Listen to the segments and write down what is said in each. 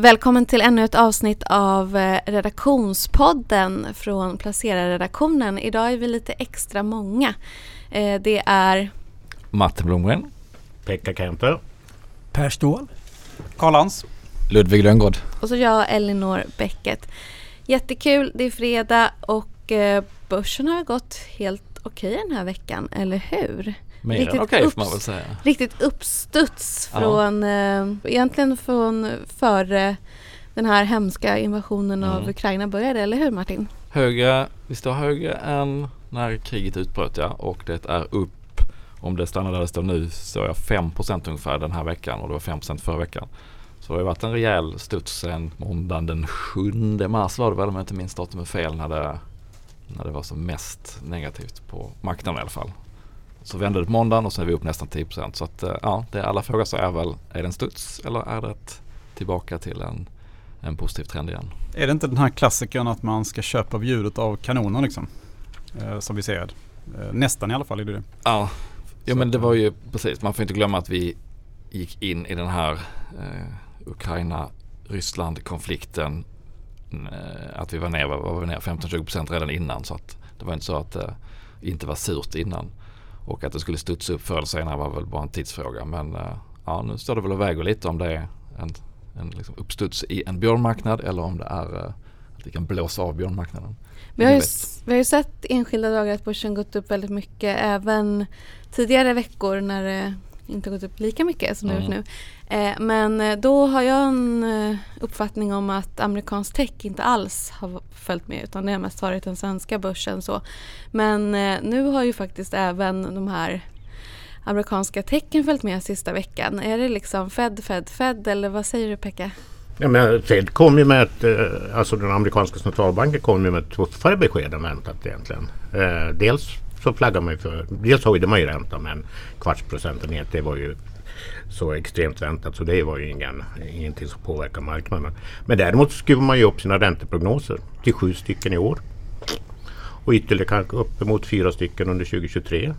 Välkommen till ännu ett avsnitt av eh, redaktionspodden från Placera-redaktionen. Idag är vi lite extra många. Eh, det är Matte Blomgren, Pekka Kenter, Per Ståhl, Karl Hans, Ludvig Lönngård. och så jag, Elinor Bäcket. Jättekul, det är fredag och eh, börsen har gått helt okej den här veckan, eller hur? Mer Riktigt än okej får man upps- väl säga. Riktigt uppstuds Ja. från, eh, egentligen från före den här hemska invasionen av Mm. Ukraina började, eller hur Martin? Högre, vi står högre än när kriget utbröt ja och det är upp om det stannar där det står nu så är jag 5% ungefär den här veckan och det var 5% förra veckan. Så det har varit en rejäl studs sen måndagen den 7 mars var det väl om jag inte minns datumet fel när det, när det var som mest negativt på marknaden i alla fall. Så vände det på måndagen och så är vi upp nästan 10% så att eh, ja, det alla frågar sig är väl är det en studs eller är det ett tillbaka till en, en positiv trend igen? är det inte den här klassikern att man ska köpa av ljudet av kanonen liksom? Eh, som vi ser. Eh, nästan i alla fall är det det. Ja, ja men det eh, var ju precis. Man får inte glömma att vi gick in i den här eh, Ukraina-Ryssland-konflikten. Eh, att vi var ner, var vi ner 15-20% redan innan. Så att det var inte så att det inte var surt innan. Och att det skulle studsa upp förr eller senare var väl bara en tidsfråga. Men eh, ja, nu står det väl och väger lite om det är en, en liksom uppstuds i en björnmarknad eller om det är eh, att vi kan blåsa av björnmarknaden. Vi har, ju, vi har ju sett enskilda dagar att börsen gått upp väldigt mycket även tidigare veckor när det inte gått upp lika mycket som det gjort Mm. nu. Eh, men eh, då har jag en eh, uppfattning om att amerikansk tech inte alls har följt med utan det har mest varit den svenska börsen så. Men eh, nu har ju faktiskt även de här amerikanska tecken följt med sista veckan. Är det liksom Fed, Fed, Fed eller vad säger du Pekka? Ja, men Fed kom ju med ett, eh, alltså den amerikanska centralbanken kom ju med ett tuffare besked än väntat egentligen. Eh, dels så flaggar man ju för, dels höjde man ju räntan med en kvarts procentenhet. Det var ju så extremt väntat så det var ju ingen, ingenting som påverkar marknaden. Men däremot skruvar man ju upp sina ränteprognoser till sju stycken i år. Och ytterligare kanske uppemot fyra stycken under 2023.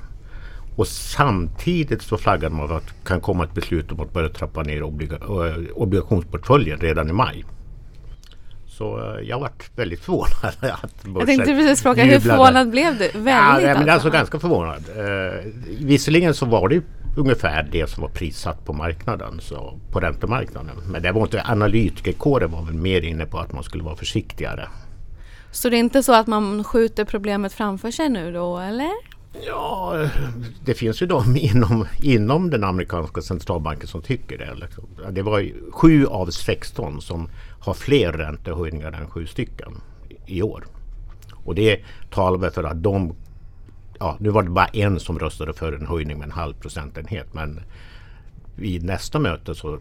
Och samtidigt så flaggade man för att det kan komma ett beslut om att börja trappa ner obliga- eh, obligationsportföljen redan i maj. Så eh, jag varit väldigt förvånad att Jag tänkte precis fråga, hur jublade. förvånad blev du? Väldigt Ja, men alltså. alltså ganska förvånad. Eh, visserligen så var det ungefär det som var prissatt på marknaden, så på räntemarknaden. Men det var inte analytikerkåren var väl mer inne på att man skulle vara försiktigare. Så det är inte så att man skjuter problemet framför sig nu då eller? Ja, det finns ju de inom, inom den amerikanska centralbanken som tycker det. liksom. Det var ju sju av 16 som har fler räntehöjningar än sju stycken i år. Och det talar väl för att de... Ja, nu var det bara en som röstade för en höjning med en halv procentenhet. Men vid nästa möte så,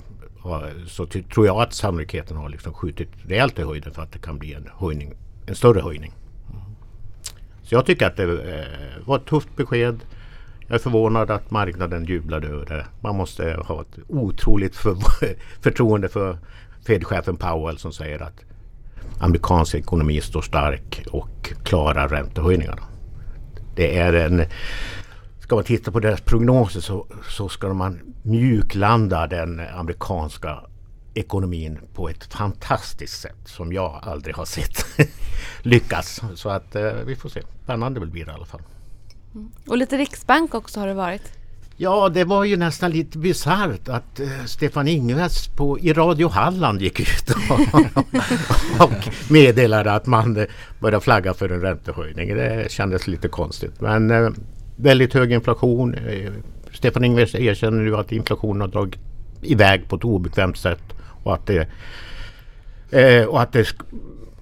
så tror jag att sannolikheten har liksom skjutit rejält i höjden för att det kan bli en, höjning, en större höjning. Så jag tycker att det eh, var ett tufft besked. Jag är förvånad att marknaden jublade över det. Man måste ha ett otroligt för, förtroende för Fed-chefen Powell som säger att amerikansk ekonomi står stark och klarar räntehöjningarna. Det är en... Ska man titta på deras prognoser så, så ska man mjuklanda den amerikanska ekonomin på ett fantastiskt sätt som jag aldrig har sett lyckas. Så att eh, vi får se. Spännande blir det i alla fall. Och lite Riksbank också har det varit. Ja, det var ju nästan lite bisarrt att eh, Stefan Ingves på, i Radio Halland gick ut och, och meddelade att man eh, började flagga för en räntehöjning. Det kändes lite konstigt. Men eh, väldigt hög inflation. Eh, Stefan Ingves erkänner nu att inflationen har dragit iväg på ett obekvämt sätt och att det, eh, och att det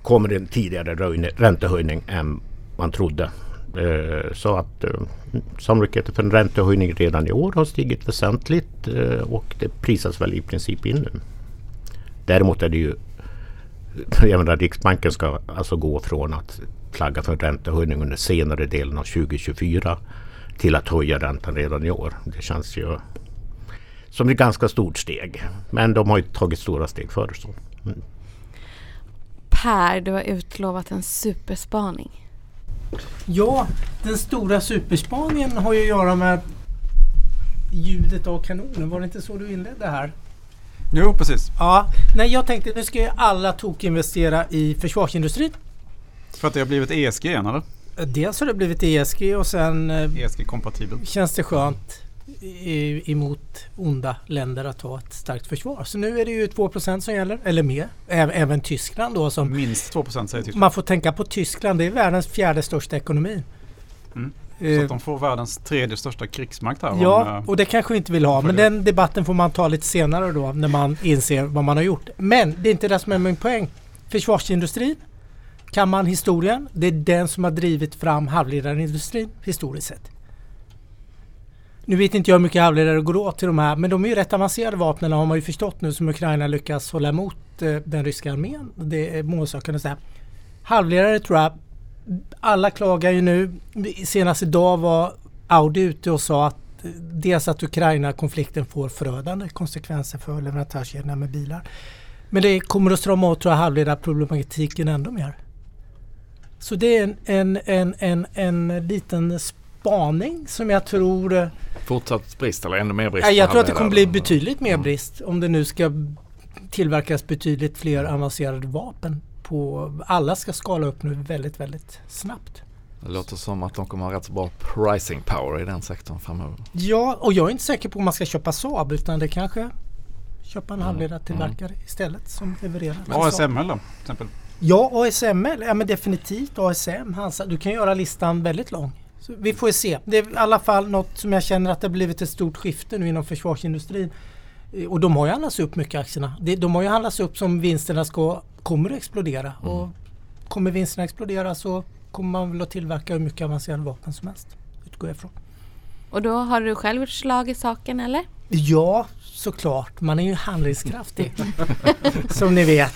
kommer en tidigare räntehöjning än man trodde. Eh, Så att eh, sannolikheten för en räntehöjning redan i år har stigit väsentligt eh, och det prisas väl i princip in nu. Däremot är det ju jag menar, Riksbanken ska alltså gå från att flagga för en räntehöjning under senare delen av 2024 till att höja räntan redan i år. Det känns ju som ett ganska stort steg. Men de har ju tagit stora steg förr. Så. Mm. Per, du har utlovat en superspaning. Ja, den stora superspaningen har ju att göra med ljudet av kanonen. Var det inte så du inledde här? Jo, precis. Ja, nej jag tänkte nu ska ju alla tokinvestera i försvarsindustrin. För att det har blivit ESG igen eller? Dels har det blivit ESG och sen eh, ESG-kompatibel. känns det skönt emot onda länder att ha ett starkt försvar. Så nu är det ju 2% som gäller, eller mer. Även, Tyskland då som Minst 2 säger Tyskland. man får tänka på Tyskland, det är världens fjärde största ekonomi. Mm. Så Eh, att de får världens tredje största krigsmakt här. Ja, eh, och det kanske vi inte vill ha. Men den debatten får man ta lite senare då när man inser vad man har gjort. Men det är inte det som är min poäng. Försvarsindustrin kan man historien. Det är den som har drivit fram halvledarindustrin historiskt sett. Nu vet inte jag hur mycket halvledare går åt till de här men de är ju rätt avancerade vapnen har man ju förstått nu som Ukraina lyckas hålla emot eh, den ryska armén. Det är målsökande så här. Halvledare tror jag alla klagar ju nu. Senast idag var Audi ute och sa att eh, dels att Ukraina-konflikten får förödande konsekvenser för leverantörskedjorna med bilar. Men det kommer att strama åt tror jag halvledarproblematiken ändå mer. Så det är en, en, en, en, en liten spaning som jag tror eh, Fortsatt brist eller ännu mer brist? Ja, jag tror att det kommer bli betydligt mer Mm. brist om det nu ska tillverkas betydligt fler avancerade vapen. På, alla ska skala upp nu väldigt, väldigt snabbt. Det låter som att de kommer ha rätt så bra pricing power i den sektorn framöver. Ja, och jag är inte säker på om man ska köpa Saab utan det kanske köpa en Mm, halvledartillverkare istället som levererar. Saab. ASML då, till exempel. Ja, ASML. Ja, men definitivt ASM. Hansa. Du kan göra listan väldigt lång. Så vi får se. Det är i alla fall något som jag känner att det har blivit ett stort skifte nu inom försvarsindustrin. Eh, Och de har ju handlats upp mycket aktierna. De har ju handlats upp som vinsterna ska, kommer att explodera. Och kommer vinsterna explodera så kommer man väl att tillverka hur mycket avancerade vapen som helst. Utgår jag ifrån. Och då har du själv gjort slag i saken eller? Ja, såklart. Man är ju handlingskraftig. som ni vet.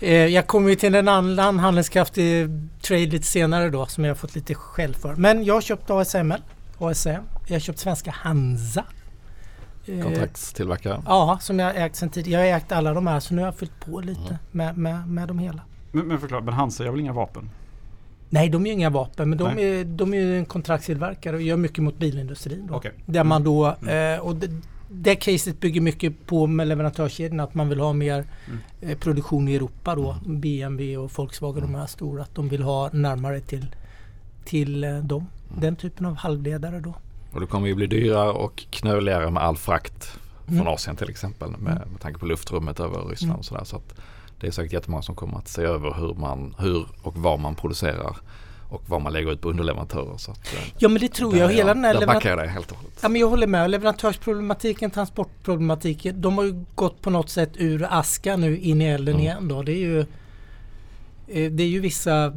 Eh, Jag kommer ju till en annan handlingskraftig trade lite senare då som jag har fått lite skäll för. Men jag har köpt ASML, ASM. Jag har köpt svenska Hansa. Eh, Kontraktstillverkare. Ja, som jag har ägt sedan tidigare. Jag har ägt alla de här så nu har jag fyllt på lite Mm. med, med, med de hela. Men, men förklara, men Hansa gör väl inga vapen? Nej, de är ju inga vapen men de Nej. är, de är ju en kontraktstillverkare och gör mycket mot bilindustrin. Då. Okej. Där man då, Mm. eh, och det, det caset bygger mycket på med leverantörskedjan att man vill ha mer Mm. eh, produktion i Europa då. BMW och Volkswagen de här stora. Att de vill ha närmare till, till eh, dem. Den typen av halvledare då. Och det kommer ju bli dyrare och knöligare med all frakt från Mm. Asien till exempel med, med tanke på luftrummet över Ryssland Mm. och sådär. Så att det är säkert jättemånga som kommer att se över hur, man, hur och vad man producerar och vad man lägger ut på underleverantörer. Så att, eh, Ja men det tror jag. Hela den här där backar jag dig helt och hållet. Ja, men jag håller med. Leverantörsproblematiken, transportproblematiken. De har ju gått på något sätt ur aska nu in i elden Mm. igen. Då. Det, är ju, eh, det är ju vissa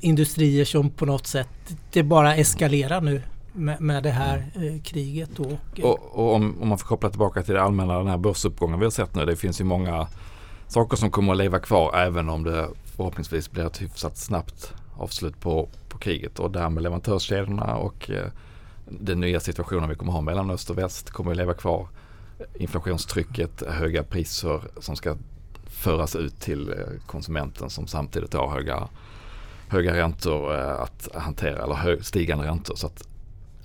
industrier som på något sätt det bara eskalerar nu med, med det här eh, kriget. Då. Eh, Och, och om, om man får koppla tillbaka till det allmänna, den här börsuppgången vi har sett nu. Det finns ju många saker som kommer att leva kvar även om det förhoppningsvis blir ett hyfsat snabbt avslut på, på kriget. Och det här med leverantörskedjorna och eh, den nya situationen vi kommer ha mellan öst och väst kommer att leva kvar. Inflationstrycket, höga priser som ska föras ut till eh, konsumenten som samtidigt har höga, höga räntor eh, att hantera eller hö, stigande räntor. Så att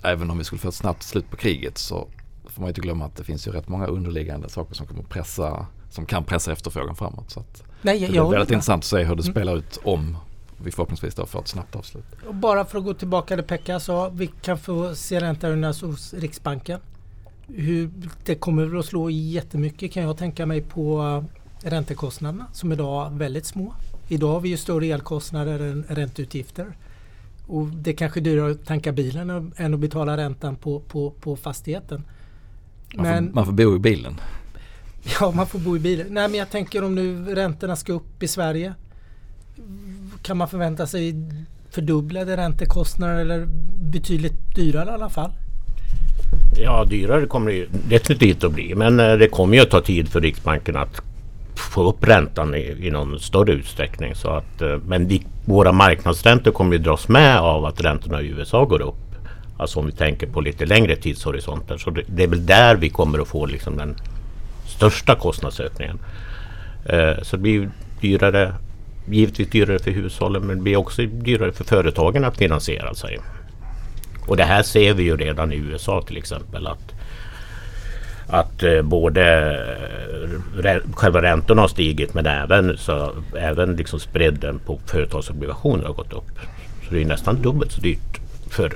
även om vi skulle få ett snabbt slut på kriget så får man inte glömma att det finns ju rätt många underliggande saker som kommer pressa som kan pressa efterfrågan framåt. Så att nej, det jag, blir jag håller väldigt intressant att se hur det Mm. spelar ut om vi förhoppningsvis då får ett snabbt avslut. Och bara för att gå tillbaka till Pekka sa, vi kan få se räntehöjningar hos Riksbanken. Hur, det kommer väl att slå jättemycket kan jag tänka mig på eh, räntekostnaderna som idag är väldigt små. Idag har vi ju större elkostnader än ränteutgifter. Och det är kanske är dyrare att tanka bilen än- än att betala räntan på, på, på fastigheten. Man, Men- får, man får bo i bilen. Ja, man får bo i bilen. Nej, men jag tänker om nu räntorna ska upp i Sverige. Kan man förvänta sig fördubblade räntekostnader eller betydligt dyrare i alla fall? Ja, dyrare kommer det ju definitivt att bli. Men eh, det kommer ju att ta tid för Riksbanken att få upp räntan i, i någon större utsträckning. Så att, eh, men vi, våra marknadsräntor kommer ju dras med av att räntorna i USA går upp. Alltså om vi tänker på lite längre tidshorisonter. Så det, det är väl där vi kommer att få liksom den största kostnadsökningen. Eh, så det blir ju dyrare, givetvis dyrare för hushållen men det blir också dyrare för företagen att finansiera sig. Och det här ser vi ju redan i USA till exempel att, att eh, både eh, själva räntorna har stigit men även, så, även liksom spreaden på företagsobligationer har gått upp. Så det är nästan dubbelt så dyrt för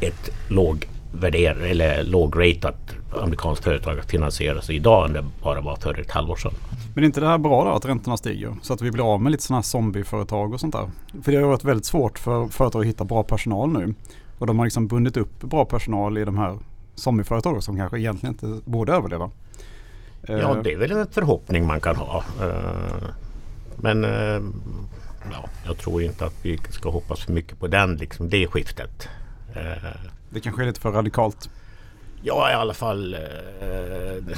ett lågvärder eller lågratat amerikanskt företag att finansiera sig idag än det bara var för ett halvår sedan. Men är inte det här bra då att räntorna stiger? Så att vi blir av med lite sådana här zombieföretag och sånt där. För det har varit väldigt svårt för företag att hitta bra personal nu. Och de har liksom bundit upp bra personal i de här zombieföretagen som kanske egentligen inte borde överleva. Ja, det är väl en förhoppning man kan ha. Eh, men eh, ja, jag tror inte att vi ska hoppas för mycket på den, liksom, det skiftet. Eh, det kanske är lite för radikalt. Ja, i alla fall.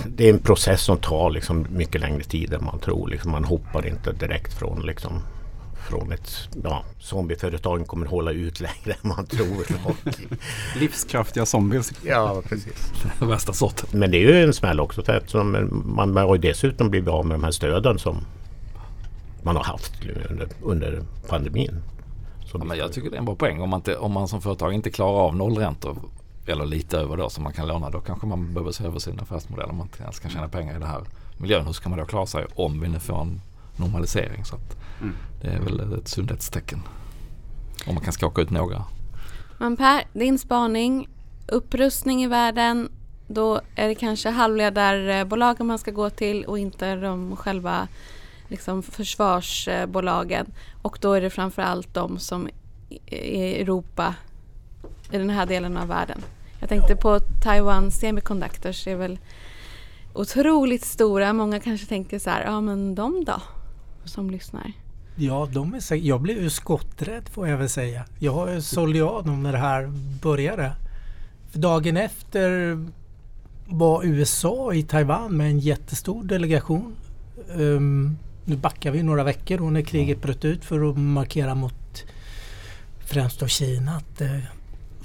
Det är en process som tar liksom mycket längre tid än man tror. Liksom, man hoppar inte direkt från liksom, från ett ja, zombieföretag kommer hålla ut längre än man tror. Livskraftiga zombies. Ja, precis. Värsta sorten. Men det är ju en smäll också. Eftersom man har ju dessutom blivit av med de här stöden som man har haft under, under pandemin. Ja, men jag tycker det är en bra poäng. Om man, inte, om man som företag inte klarar av nollräntor eller lite över då som man kan låna då kanske man behöver se över sin affärsmodell om man inte ens kan tjäna pengar i den här miljön. Hur ska man då klara sig om vi nu får en normalisering? Så mm. Det är väl ett sundhetstecken. Om man kan skaka ut några. Men Per, din spaning. Upprustning i världen. Då är det kanske halvledarbolagen man ska gå till och inte de själva liksom försvarsbolagen. Och då är det framförallt de som i Europa, i den här delen av världen. Jag tänkte på Taiwan Semiconductors, det är väl otroligt stora. Många kanske tänker så här, ja men de då? Som lyssnar. Ja, de är säkert, jag blev ju skotträdd får jag väl säga. Jag sålde av dem när det här började. För dagen efter var USA i Taiwan med en jättestor delegation. Um, nu backar vi några veckor då när kriget bröt ut för att markera mot främst då Kina att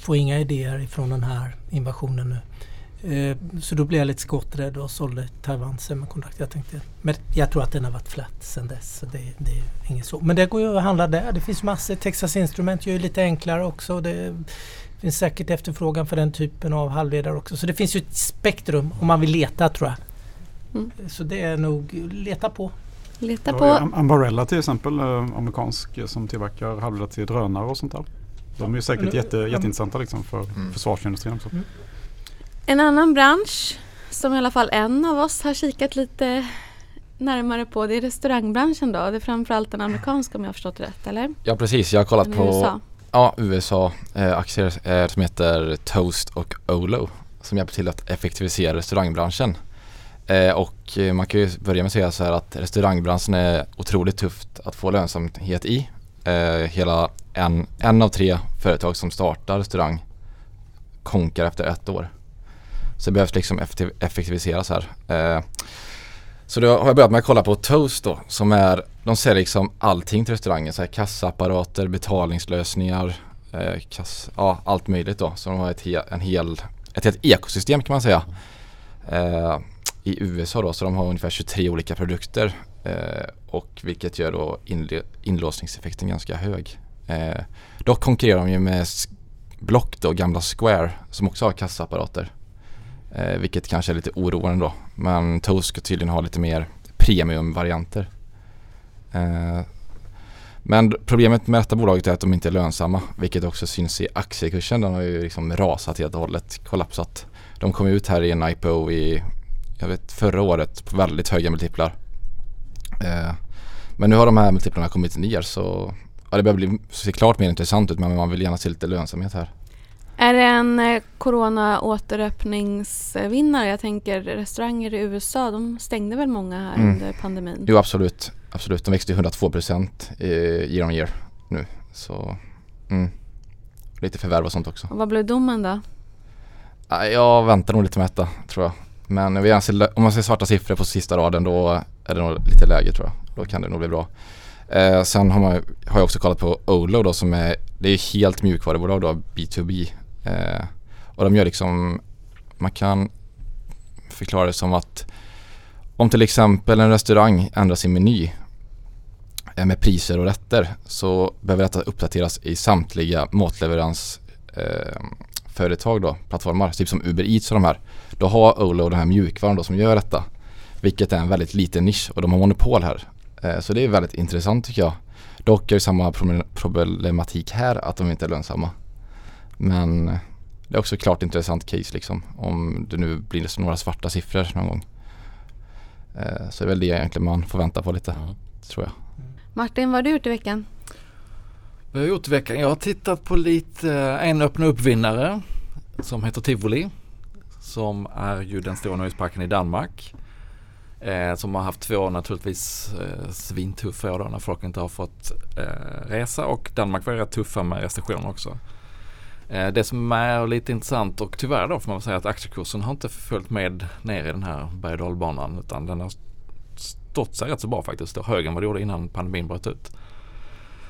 uh, få inga idéer ifrån den här invasionen nu. Uh, så då blev jag lite skotträdd och sålde Taiwan Semiconductor. Jag tänkte, men jag tror att den har varit flat sedan dess. Så det, det är inget så. Men det går ju att handla där. Det finns massor. Texas Instrument gör det lite enklare också. Det finns säkert efterfrågan för den typen av halvledare också. Så det finns ju ett spektrum om man vill leta tror jag. Mm. Så det är nog leta på. Leta på. Ambarella till exempel, eh, amerikansk eh, som tillverkar halvledare till drönare och sånt där. De är säkert jätte, jätteintressanta liksom för mm. försvarsindustrin också. Mm. En annan bransch som i alla fall en av oss har kikat lite närmare på det är restaurangbranschen då. Det är framförallt den amerikanska om jag har förstått rätt eller? Ja precis, jag har kollat på USA, ja, USA eh, aktier eh, som heter Toast och Olo som hjälper till att effektivisera restaurangbranschen. Eh, och eh, man kan ju börja med att säga så här att restaurangbranschen är otroligt tufft att få lönsamhet i. Eh, hela en, en av tre företag som startar restaurang konkar efter ett år. Så det behövs liksom effektiviseras här. Eh, så då har jag börjat med att kolla på Toast då som är, de säljer liksom allting till restaurangen. Så här kassaapparater, betalningslösningar, eh, kass, ja allt möjligt då. Så de har ett, he, en hel, ett helt ekosystem kan man säga. Eh, I USA då, så de har ungefär 23 olika produkter. Eh, och vilket gör då inlåsningseffekten ganska hög. Eh, dock konkurrerar de ju med Block då, gamla Square som också har kassaapparater. Eh, vilket kanske är lite oroande då. Men Toast ska tydligen ha lite mer premiumvarianter. Eh, men problemet med detta bolaget är att de inte är lönsamma. Vilket också syns i aktiekursen. Den har ju liksom rasat helt och hållet, kollapsat. De kom ut här i en IPO i jag vet, förra året på väldigt höga multiplar. Eh, men nu har de här multiplarna kommit ner så ja, det börjar bli, se klart mer intressant ut men man vill gärna se lite lönsamhet här. Är det en eh, corona återöppningsvinnare? Jag tänker restauranger i USA, de stängde väl många här mm. under pandemin? Jo absolut, absolut. De växte 102 procent year on year nu. Så mm. lite förvärv och sånt också. Och vad blev domen då? Jag väntar nog lite med detta tror jag. Men om man ser svarta siffror på sista raden då är det nog lite lägre tror jag. Då kan det nog bli bra. Eh, sen har, man, har jag också kollat på Olo då som är, det är helt mjukvarubolag då, B2B. Eh, och de gör liksom, man kan förklara det som att om till exempel en restaurang ändrar sin meny eh, med priser och rätter så behöver detta uppdateras i samtliga matleveransföretag eh, då, plattformar, typ som Uber Eats och de här. Då har Olo den här mjukvaran då som gör detta. Vilket är en väldigt liten nisch och de har monopol här. Eh, så det är väldigt intressant tycker jag. Dock är det samma problematik här att de inte är lönsamma. Men det är också klart intressant case liksom. Om det nu blir några svarta siffror någon gång. Eh, så det är väl det egentligen man får vänta på lite, mm. tror jag. Martin, vad har du gjort i veckan? Vad har jag gjort i veckan? Jag har tittat på lite, eh, en öppna upp-vinnare som heter Tivoli. Som är ju den stora nöjesparken i Danmark. Eh, som har haft två naturligtvis eh, svintuffa år då när folk inte har fått eh, resa och Danmark var rätt tuffa med restriktioner också. Eh, det som är lite intressant och tyvärr då får man säga att aktiekursen har inte följt med ner i den här berg utan den har stått sig rätt så bra faktiskt. Står högre än vad det gjorde innan pandemin bröt ut.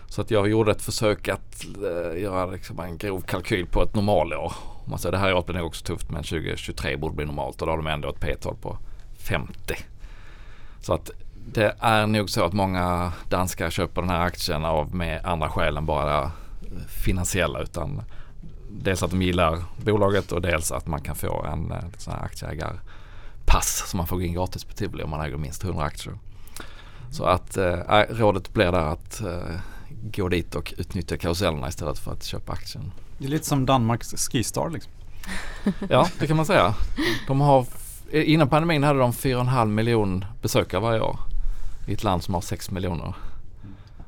Så att jag gjorde ett försök att äh, göra liksom en grov kalkyl på ett normalår. Man säger det här året blir nog också tufft men 2023 borde bli normalt och då har de ändå ett P-tal på 50. Så att det är nog så att många danskar köper den här aktien av med andra skäl än bara finansiella utan dels att de gillar bolaget och dels att man kan få en eh, sån här aktieägarpass som man får gå in gratis på Tivoli om man äger minst 100 aktier. Så att eh, rådet blir där att eh, gå dit och utnyttja karusellerna istället för att köpa aktien. Det är lite som Danmarks Skistar liksom. ja, det kan man säga. De har, Eh, innan pandemin hade de 4,5 miljon besökare varje år i ett land som har 6 miljoner.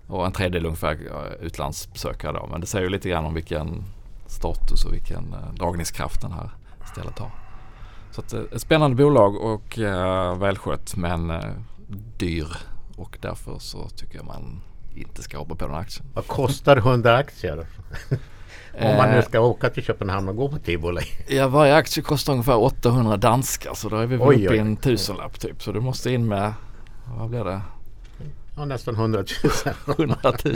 Och en tredjedel ungefär utlandsbesökare då. Men det säger ju lite grann om vilken status och vilken eh, dragningskraft den här stället har. Så att, eh, ett spännande bolag och eh, välskött men eh, dyr och därför så tycker jag man inte ska hoppa på den aktien. Vad kostar 100 aktier? Om man nu ska åka till Köpenhamn och gå på tivoli. Ja varje aktie kostar ungefär 800 danskar så då är vi oj, uppe i en tusenlapp typ. Så du måste in med, vad blir det? Ja, nästan 100 000. 100 000.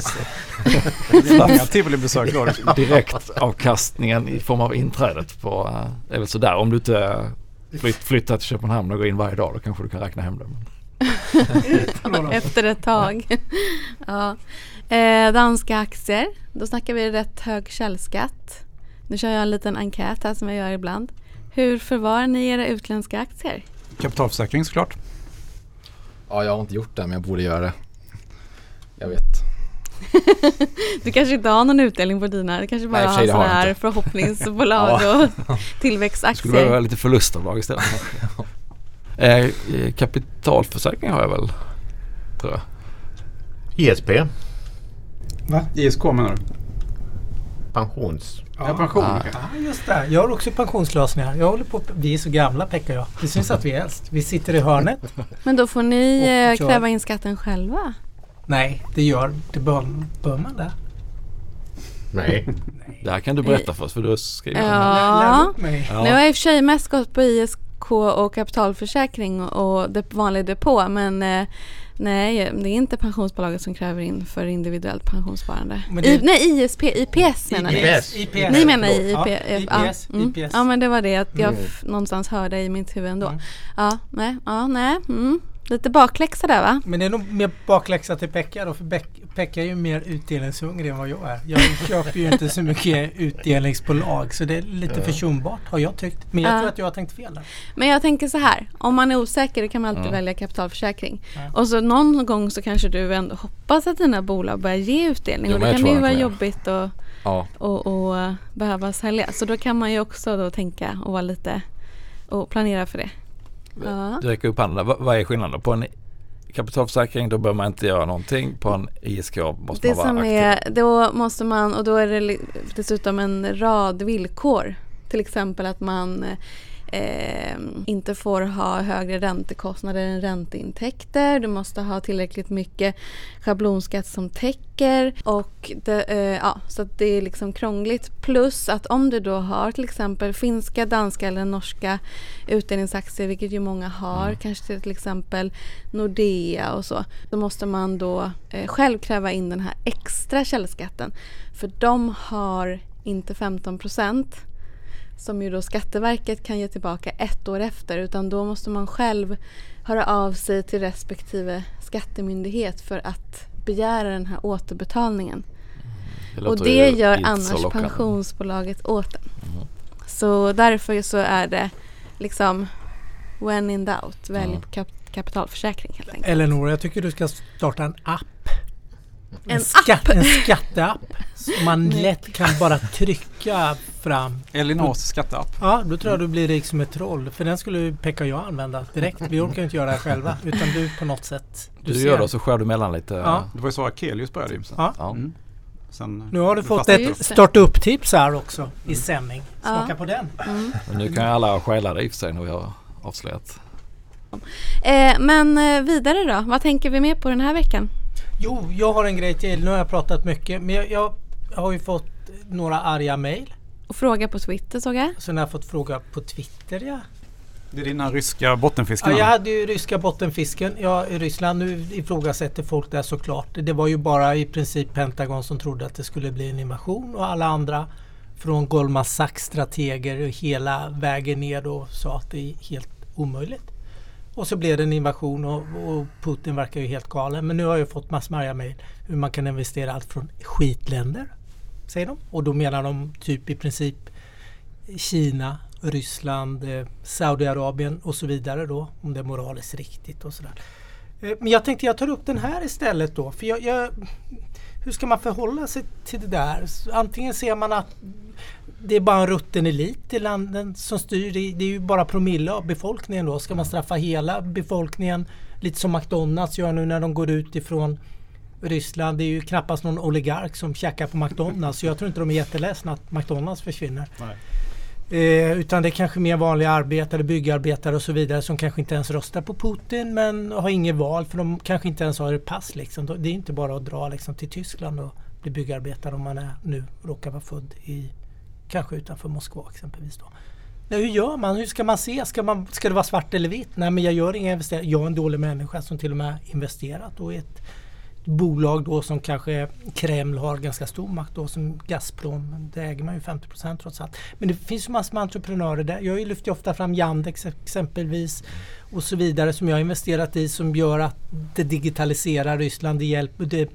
Många tivolibesök då. Direktavkastningen i form av inträdet på, är väl sådär. Om du inte flytt, flyttar till Köpenhamn och går in varje dag då kanske du kan räkna hem det. Efter ett tag. ja. Eh, danska aktier. Då snackar vi rätt hög källskatt. Nu kör jag en liten enkät här som jag gör ibland. Hur förvarar ni era utländska aktier? Kapitalförsäkring såklart. Ja, jag har inte gjort det men jag borde göra det. Jag vet. du kanske inte har någon utdelning på dina, du kanske bara Nej, har sådana här förhoppningsbolag och tillväxtaktier. Skulle behöva lite förlustavdrag istället. eh, kapitalförsäkring har jag väl, tror jag. ISP. Va? ISK menar du? Pensions. Ja, pension. Ah. Ja, just det. Jag har också pensionslösningar. Jag håller på, vi är så gamla Pekka och jag. Det syns att vi är äldst. Vi sitter i hörnet. Men då får ni eh, kräva in skatten själva? Nej, det gör det. Bör, bör man det? Nej. Det här kan du berätta för oss för du har skrivit ja. om det. Ja. Nu har jag i och för sig mest gått på ISK och kapitalförsäkring och det vanlig depå men eh, Nej, det är inte pensionsbolaget som kräver in för individuellt pensionssparande. Det... I, nej, ISP, IPS menar ni? IPS. IPS. Ni menar IP, ja, IPS, ja. Mm. IPS. Ja, men det var det att jag mm. någonstans hörde i mitt huvud ändå. Mm. Ja, nej, ja, nej. Mm. Lite bakläxa där va? Men det är nog mer bakläxa till Pekka då. För Pekka är ju mer utdelningshungrig än vad jag är. Jag köper ju inte så mycket utdelningsbolag. Så det är lite försumbart har jag tyckt. Men jag ja. tror att jag har tänkt fel där. Men jag tänker så här. Om man är osäker då kan man alltid mm. välja kapitalförsäkring. Ja. Och så någon gång så kanske du ändå hoppas att dina bolag börjar ge utdelning. Jo, och det kan ju vara jobbigt att ja. och, och, och behöva sälja. Så då kan man ju också då tänka och vara lite och planera för det. Ja. Du räcker upp handen. Vad, vad är skillnaden? På en kapitalförsäkring då behöver man inte göra någonting. På en ISK måste det man vara som aktiv. Är, då måste man och då är det dessutom en rad villkor. Till exempel att man eh, inte får ha högre räntekostnader än ränteintäkter. Du måste ha tillräckligt mycket schablonskatt som täcker. Och det, eh, ja, så det är liksom krångligt. Plus att om du då har till exempel finska, danska eller norska utdelningsaktier, vilket ju många har, mm. kanske till exempel Nordea och så. Då måste man då eh, själv kräva in den här extra källskatten. För de har inte 15 procent som ju då Skatteverket kan ge tillbaka ett år efter utan då måste man själv höra av sig till respektive skattemyndighet för att begära den här återbetalningen. Det och det gör annars pensionsbolaget åt en. Mm. Så därför så är det liksom when in doubt, välj kap- kapitalförsäkring helt enkelt. Eleonora, jag tycker du ska starta en app. En skatt, En skatteapp. Som man lätt kan bara trycka fram. Elinors skatteapp. Ja, då tror jag du blir rik som ett troll. För den skulle Pekka och jag använda direkt. Vi orkar ju inte göra det här själva. Utan du på något sätt. Du, ser. gör det och så skär du mellan lite. Ja. Det var ju så Akelius började ju. Ja. Ja. Mm. Sen, Nu har du fått ett starta upp-tips här också i sändning. Smaka Ja. på den. Mm. Nu kan ju alla stjäla det i och för sig när vi har avslöjat. Eh, men eh, vidare då, vad tänker vi med på den här veckan? Jo, jag har en grej till. Nu har jag pratat mycket. Men jag, jag har ju fått några arga mejl. Och fråga på Twitter såg jag. Sen har jag fått fråga på Twitter. Ja. Det är dina ryska Ja, bottenfiskar. jag hade ju ryska bottenfisken. Ja, i Ryssland nu ifrågasätter folk det såklart. Det var ju bara i princip Pentagon som trodde att det skulle bli en invasion och alla andra från Goldman Sachs strateger hela vägen ner då sa att det är helt omöjligt. Och så blev det en invasion och, och Putin verkar ju helt galen. Men nu har jag fått massor med arga mejl hur man kan investera allt från skitländer, säger de. Och då menar de typ i princip Kina, Ryssland, eh, Saudiarabien och så vidare då. Om det är moraliskt riktigt och sådär. Eh, Men jag tänkte jag tar upp den här istället då. För jag, jag, hur ska man förhålla sig till det där? Antingen ser man att det är bara en rutten elit i landet som styr. Det, det är ju bara promille av befolkningen då. Ska man straffa hela befolkningen? Lite som McDonalds gör nu när de går ut ifrån Ryssland. Det är ju knappast någon oligark som käkar på McDonalds. Så jag tror inte de är jätteledsna att McDonalds försvinner. Nej. Eh, utan det är kanske mer vanliga arbetare, byggarbetare och så vidare som kanske inte ens röstar på Putin men har inget val för de kanske inte ens har ett pass. Liksom. Det är inte bara att dra liksom, till Tyskland och bli byggarbetare om man är, nu råkar vara född i kanske utanför Moskva exempelvis. Då. Nej, hur gör man? Hur ska man se? Ska, man, ska det vara svart eller vitt? Nej men jag gör inga investeringar. Jag är en dålig människa som till och med investerat och ett bolag då som kanske Kreml har ganska stor makt då som Gazprom. Det äger man ju 50 trots allt. Men det finns ju massor med entreprenörer där. Jag lyfter ju ofta fram Yandex exempelvis och så vidare som jag har investerat i som gör att det digitaliserar Ryssland. Det, hjälper, det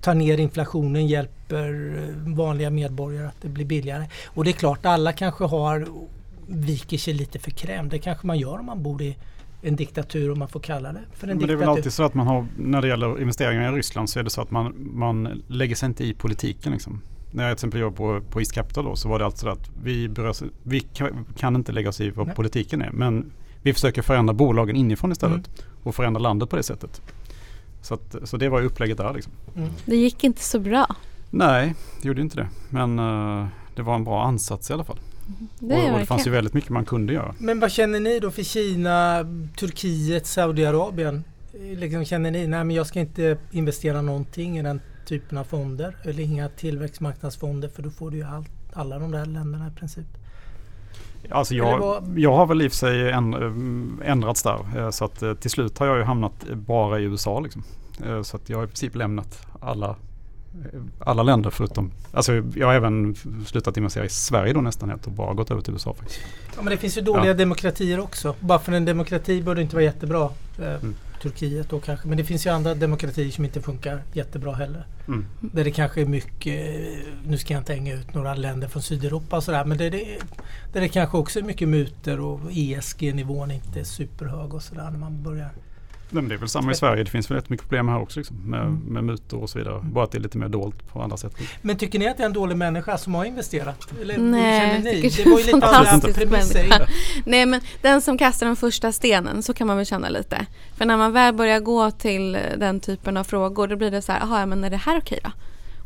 tar ner inflationen, hjälper eh, vanliga medborgare att det blir billigare. Och det är klart alla kanske har viker sig lite för Kreml. Det kanske man gör om man bor i en diktatur om man får kalla det för en Men det är diktatur. väl alltid så att man har, när det gäller investeringar i Ryssland så är det så att man, man lägger sig inte i politiken. Liksom. När jag till exempel jobbade på, på East Capital då, så var det alltså att vi, berör, oss- vi kan, kan inte lägga oss i vad Nej. politiken är. Men vi försöker förändra bolagen inifrån istället Mm. och förändra landet på det sättet. Så, att, så det var ju upplägget där. Liksom. Mm. Det gick inte så bra. Nej, det gjorde inte det. Men eh, det var en bra ansats i alla fall. Det och, är och det fanns ju väldigt mycket man kunde göra. Men vad känner ni då för Kina, Turkiet, Saudiarabien? Eh, Liksom känner ni, nej men jag ska inte investera någonting i den typen av fonder eller inga tillväxtmarknadsfonder för då får du ju allt, alla de där länderna i princip. Alltså jag, jag har väl i och för sig änd- ändrats där. Eh, Så att eh, till slut har jag ju hamnat bara i USA. Liksom. Eh, Så att jag har i princip lämnat alla, eh, alla länder förutom... Alltså jag har även slutat investera i Sverige då nästan helt och bara gått över till USA faktiskt. Ja men det finns ju dåliga Ja. demokratier också. Bara för en demokrati bör det inte vara jättebra. Eh, Mm. Turkiet då kanske. Men det finns ju andra demokratier som inte funkar jättebra heller. Mm. Där det kanske är mycket, nu ska jag inte hänga ut några länder från Sydeuropa och sådär. Men där det, där det kanske också är mycket mutor och ESG-nivån inte är superhög och sådär när man börjar. Nej, men det är väl samma i Sverige. Det finns väl rätt mycket problem här också liksom, med, Mm. med mutor och så vidare. Bara att det är lite mer dolt på andra sätt. Men tycker ni att det är en dålig människa som har investerat? Eller Nej, ni? Det var ju lite andra fantastisk premisser. människa. Nej men den som kastar den första stenen, så kan man väl känna lite. För när man väl börjar gå till den typen av frågor då blir det så här, jaha men är det här okej då?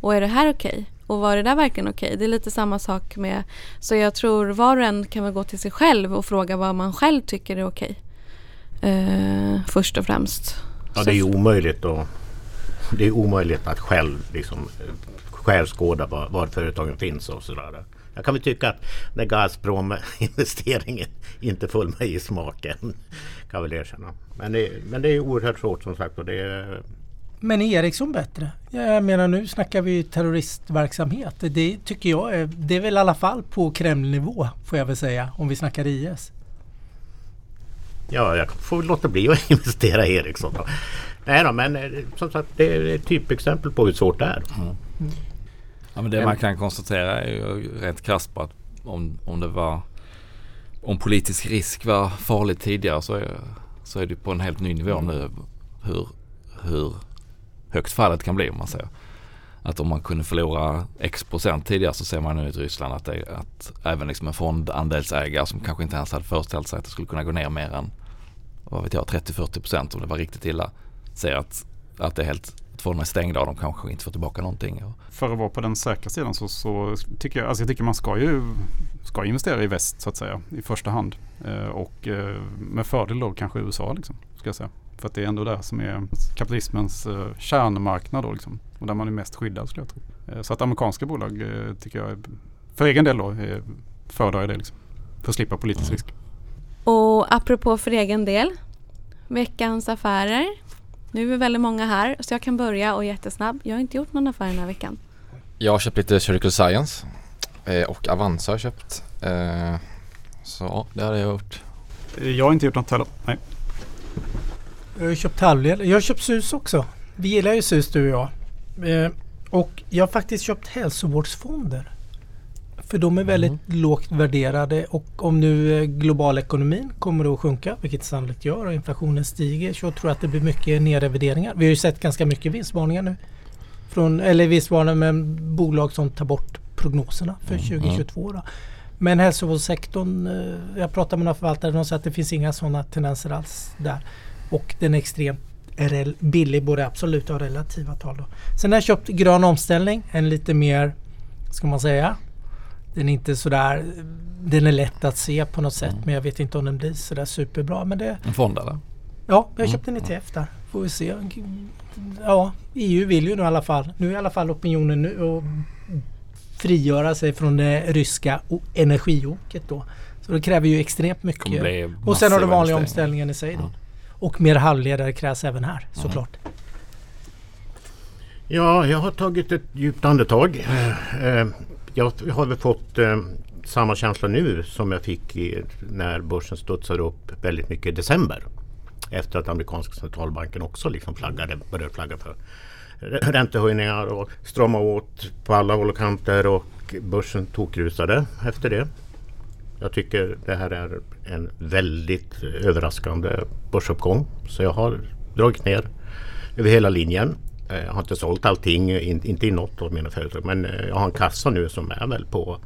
Och är det här okej? Och var det där verkligen okej? Det är lite samma sak med, så jag tror var och en kan väl gå till sig själv och fråga vad man själv tycker är okej. Eh, först och främst. Ja, det är omöjligt att, det är omöjligt att själv liksom eh, skärskåda var, var företagen finns och sådär. Jag kan väl tycka att den Gazprom-investeringen inte föll mig i smaken. Kan väl erkänna. Men det, men det är oerhört svårt som sagt. Och det är, Men är Ericsson bättre? Jag menar nu snackar vi terroristverksamhet. Det tycker jag är, det är väl i alla fall på Kremlnivå får jag väl säga om vi snackar IS. Ja, jag får låta bli att investera i Ericsson. Då. Nej då, men eh, som sagt det är ett typexempel på hur svårt det är. Ja, men det man kan konstatera är ju rent krasst att om, om det var om politisk risk var farligt tidigare så är, så är det på en helt ny nivå nu hur, hur högt fallet kan bli om man säger. Att om man kunde förlora x procent tidigare så ser man nu i Ryssland att, det, att även liksom en fondandelsägare som kanske inte ens hade föreställt sig att det skulle kunna gå ner mer än vad vet jag, 30-40 procent om det var riktigt illa. Ser att, att det är helt att fonderna är stängda och de kanske inte får tillbaka någonting. För att vara på den säkra sidan så, så tycker jag, alltså jag tycker man ska ju ska investera i väst så att säga i första hand. Eh, och eh, med fördel då kanske USA liksom, ska jag säga. För att det är ändå där som är kapitalismens eh, kärnmarknad då liksom. Och där man är mest skyddad skulle jag tro. Eh, så att amerikanska bolag eh, tycker jag, för egen del då, eh, föredrar jag det liksom. För att slippa politisk Mm. risk. Och apropå för egen del, veckans affärer. Nu är väldigt många här så jag kan börja och jättesnabb. Jag har inte gjort någon affär den här veckan. Jag har köpt lite Circle Science eh, och Avanza har jag köpt. Eh, så ja, det har jag gjort. Jag har inte gjort något heller. Nej. Jag har köpt halvdel. Jag har köpt SUS också. Vi gillar ju SUS du och jag. Eh, och jag har faktiskt köpt hälsovårdsfonder. För de är väldigt lågt värderade och om nu eh, globalekonomin kommer att sjunka, vilket det sannolikt gör och inflationen stiger, så tror jag att det blir mycket nedrevideringar. Vi har ju sett ganska mycket vinstvarningar nu. Från, eller vinstvarningar med bolag som tar bort prognoserna för Mm, 2022. Då. Men hälsovårdssektorn, eh, jag pratade med några förvaltare de sa att det finns inga sådana tendenser alls där. Och den är extremt billig både absoluta och relativa tal. Då. Sen har jag köpt grön omställning, en lite mer, ska man säga, den är inte sådär, den är lätt att se på något sätt Mm. men jag vet inte om den blir sådär superbra. Men det, En fond eller? ja, jag har Mm. köpt en ETF där. Får vi se. Ja, EU vill ju nu i alla fall, nu är i alla fall opinionen nu och frigöra sig från det ryska energioket då. Så det kräver ju extremt mycket. Och sen har du vanliga omställningen i sig då. Mm. Och mer halvledare krävs även här såklart. Ja, jag har tagit ett djupt andetag. Eh, eh, Jag har väl fått eh, samma känsla nu som jag fick när börsen studsade upp väldigt mycket i december. Efter att amerikanska centralbanken också liksom flaggade, började flagga för räntehöjningar och strama åt på alla håll och kanter och börsen tokrusade efter det. Jag tycker det här är en väldigt överraskande börsuppgång. Så jag har dragit ner över hela linjen. Eh, Jag har inte sålt allting, in- inte i något av mina företag. Men eh, jag har en kassa nu som är väl på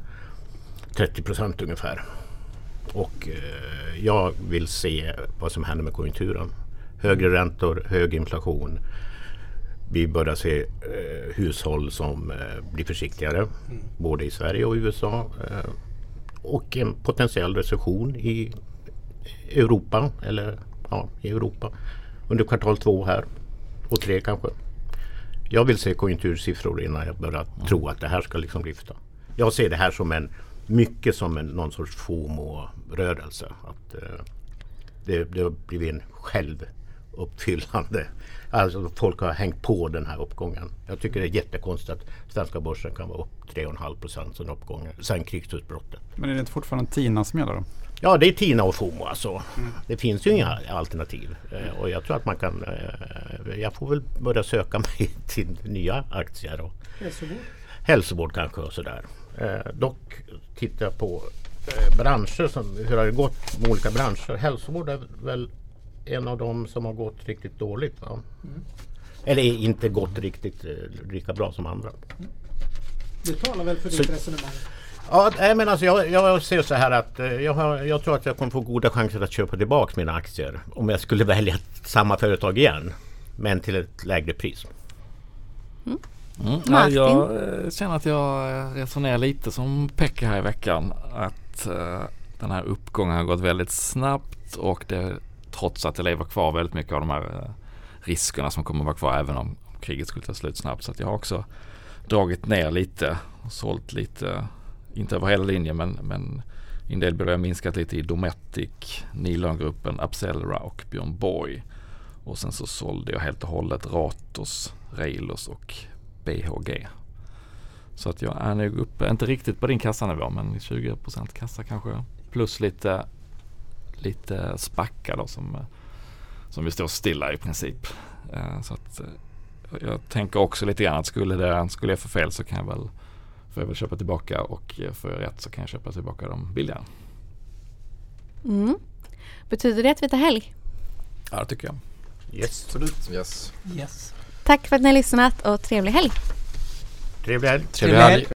30 procent ungefär. Och eh, jag vill se vad som händer med konjunkturen. Högre räntor, hög inflation. Vi börjar se eh, hushåll som eh, blir försiktigare. Både i Sverige och USA. Eh, och en potentiell recession i Europa. Eller ja, i Europa. Under kvartal två här. Och tre kanske. Jag vill se konjunktursiffror innan jag börjar tro att det här ska liksom lyfta. Jag ser det här som en mycket som en, någon sorts FOMO-rörelse. Att, eh, det, det har blivit en självuppfyllande. Alltså folk har hängt på den här uppgången. Jag tycker det är jättekonstigt att svenska börsen kan vara upp 3,5 procent sen uppgången, sen krigsutbrottet. Men är det inte fortfarande TINA som gäller då? Ja, det är TINA och FOMO alltså. Det finns ju inga alternativ. Eh, och jag tror att man kan... Eh, jag får väl börja söka mig till nya aktier och hälsovård kanske och sådär. Eh, dock tittar jag på branscher, som, hur har det gått med olika branscher. Hälsovård är väl en av dem som har gått riktigt dåligt. Va? Eller inte gått riktigt eh, lika bra som andra. Det talar väl för ditt resonemang? Ja, nej, men alltså jag, jag ser så här att eh, jag, har, jag tror att jag kommer få goda chanser att köpa tillbaka mina aktier om jag skulle välja samma företag igen. Men till ett lägre pris. Mm. Ja, Martin? jag eh, känner att jag resonerar lite som Pekka här i veckan. Att den här uppgången har gått väldigt snabbt och det trots att det lever kvar väldigt mycket av de här eh, riskerna som kommer vara kvar även om kriget skulle ta slut snabbt. Så att jag har också dragit ner lite och sålt lite, inte över hela linjen men, men i en del bolag har minskat lite i Dometic, Nilongruppen, Abcellera och Björn Borg. Och sen så sålde jag helt och hållet Ratos, Reilos och BHG. Så att jag är nog uppe, inte riktigt på din kassanivå men 20% kassa kanske. Plus lite, lite spackar då som, som vi står stilla i princip. Eh, Så att eh, jag tänker också lite grann att skulle, det, skulle jag få fel så kan jag väl, får jag väl köpa tillbaka och eh, får jag rätt så kan jag köpa tillbaka dem billigare. Mm. Betyder det att vi tar helg? Ja, det tycker jag. Yes. Absolut. Yes. Yes. Tack för att ni har lyssnat och trevlig helg! Trevlig helg. Trevlig helg.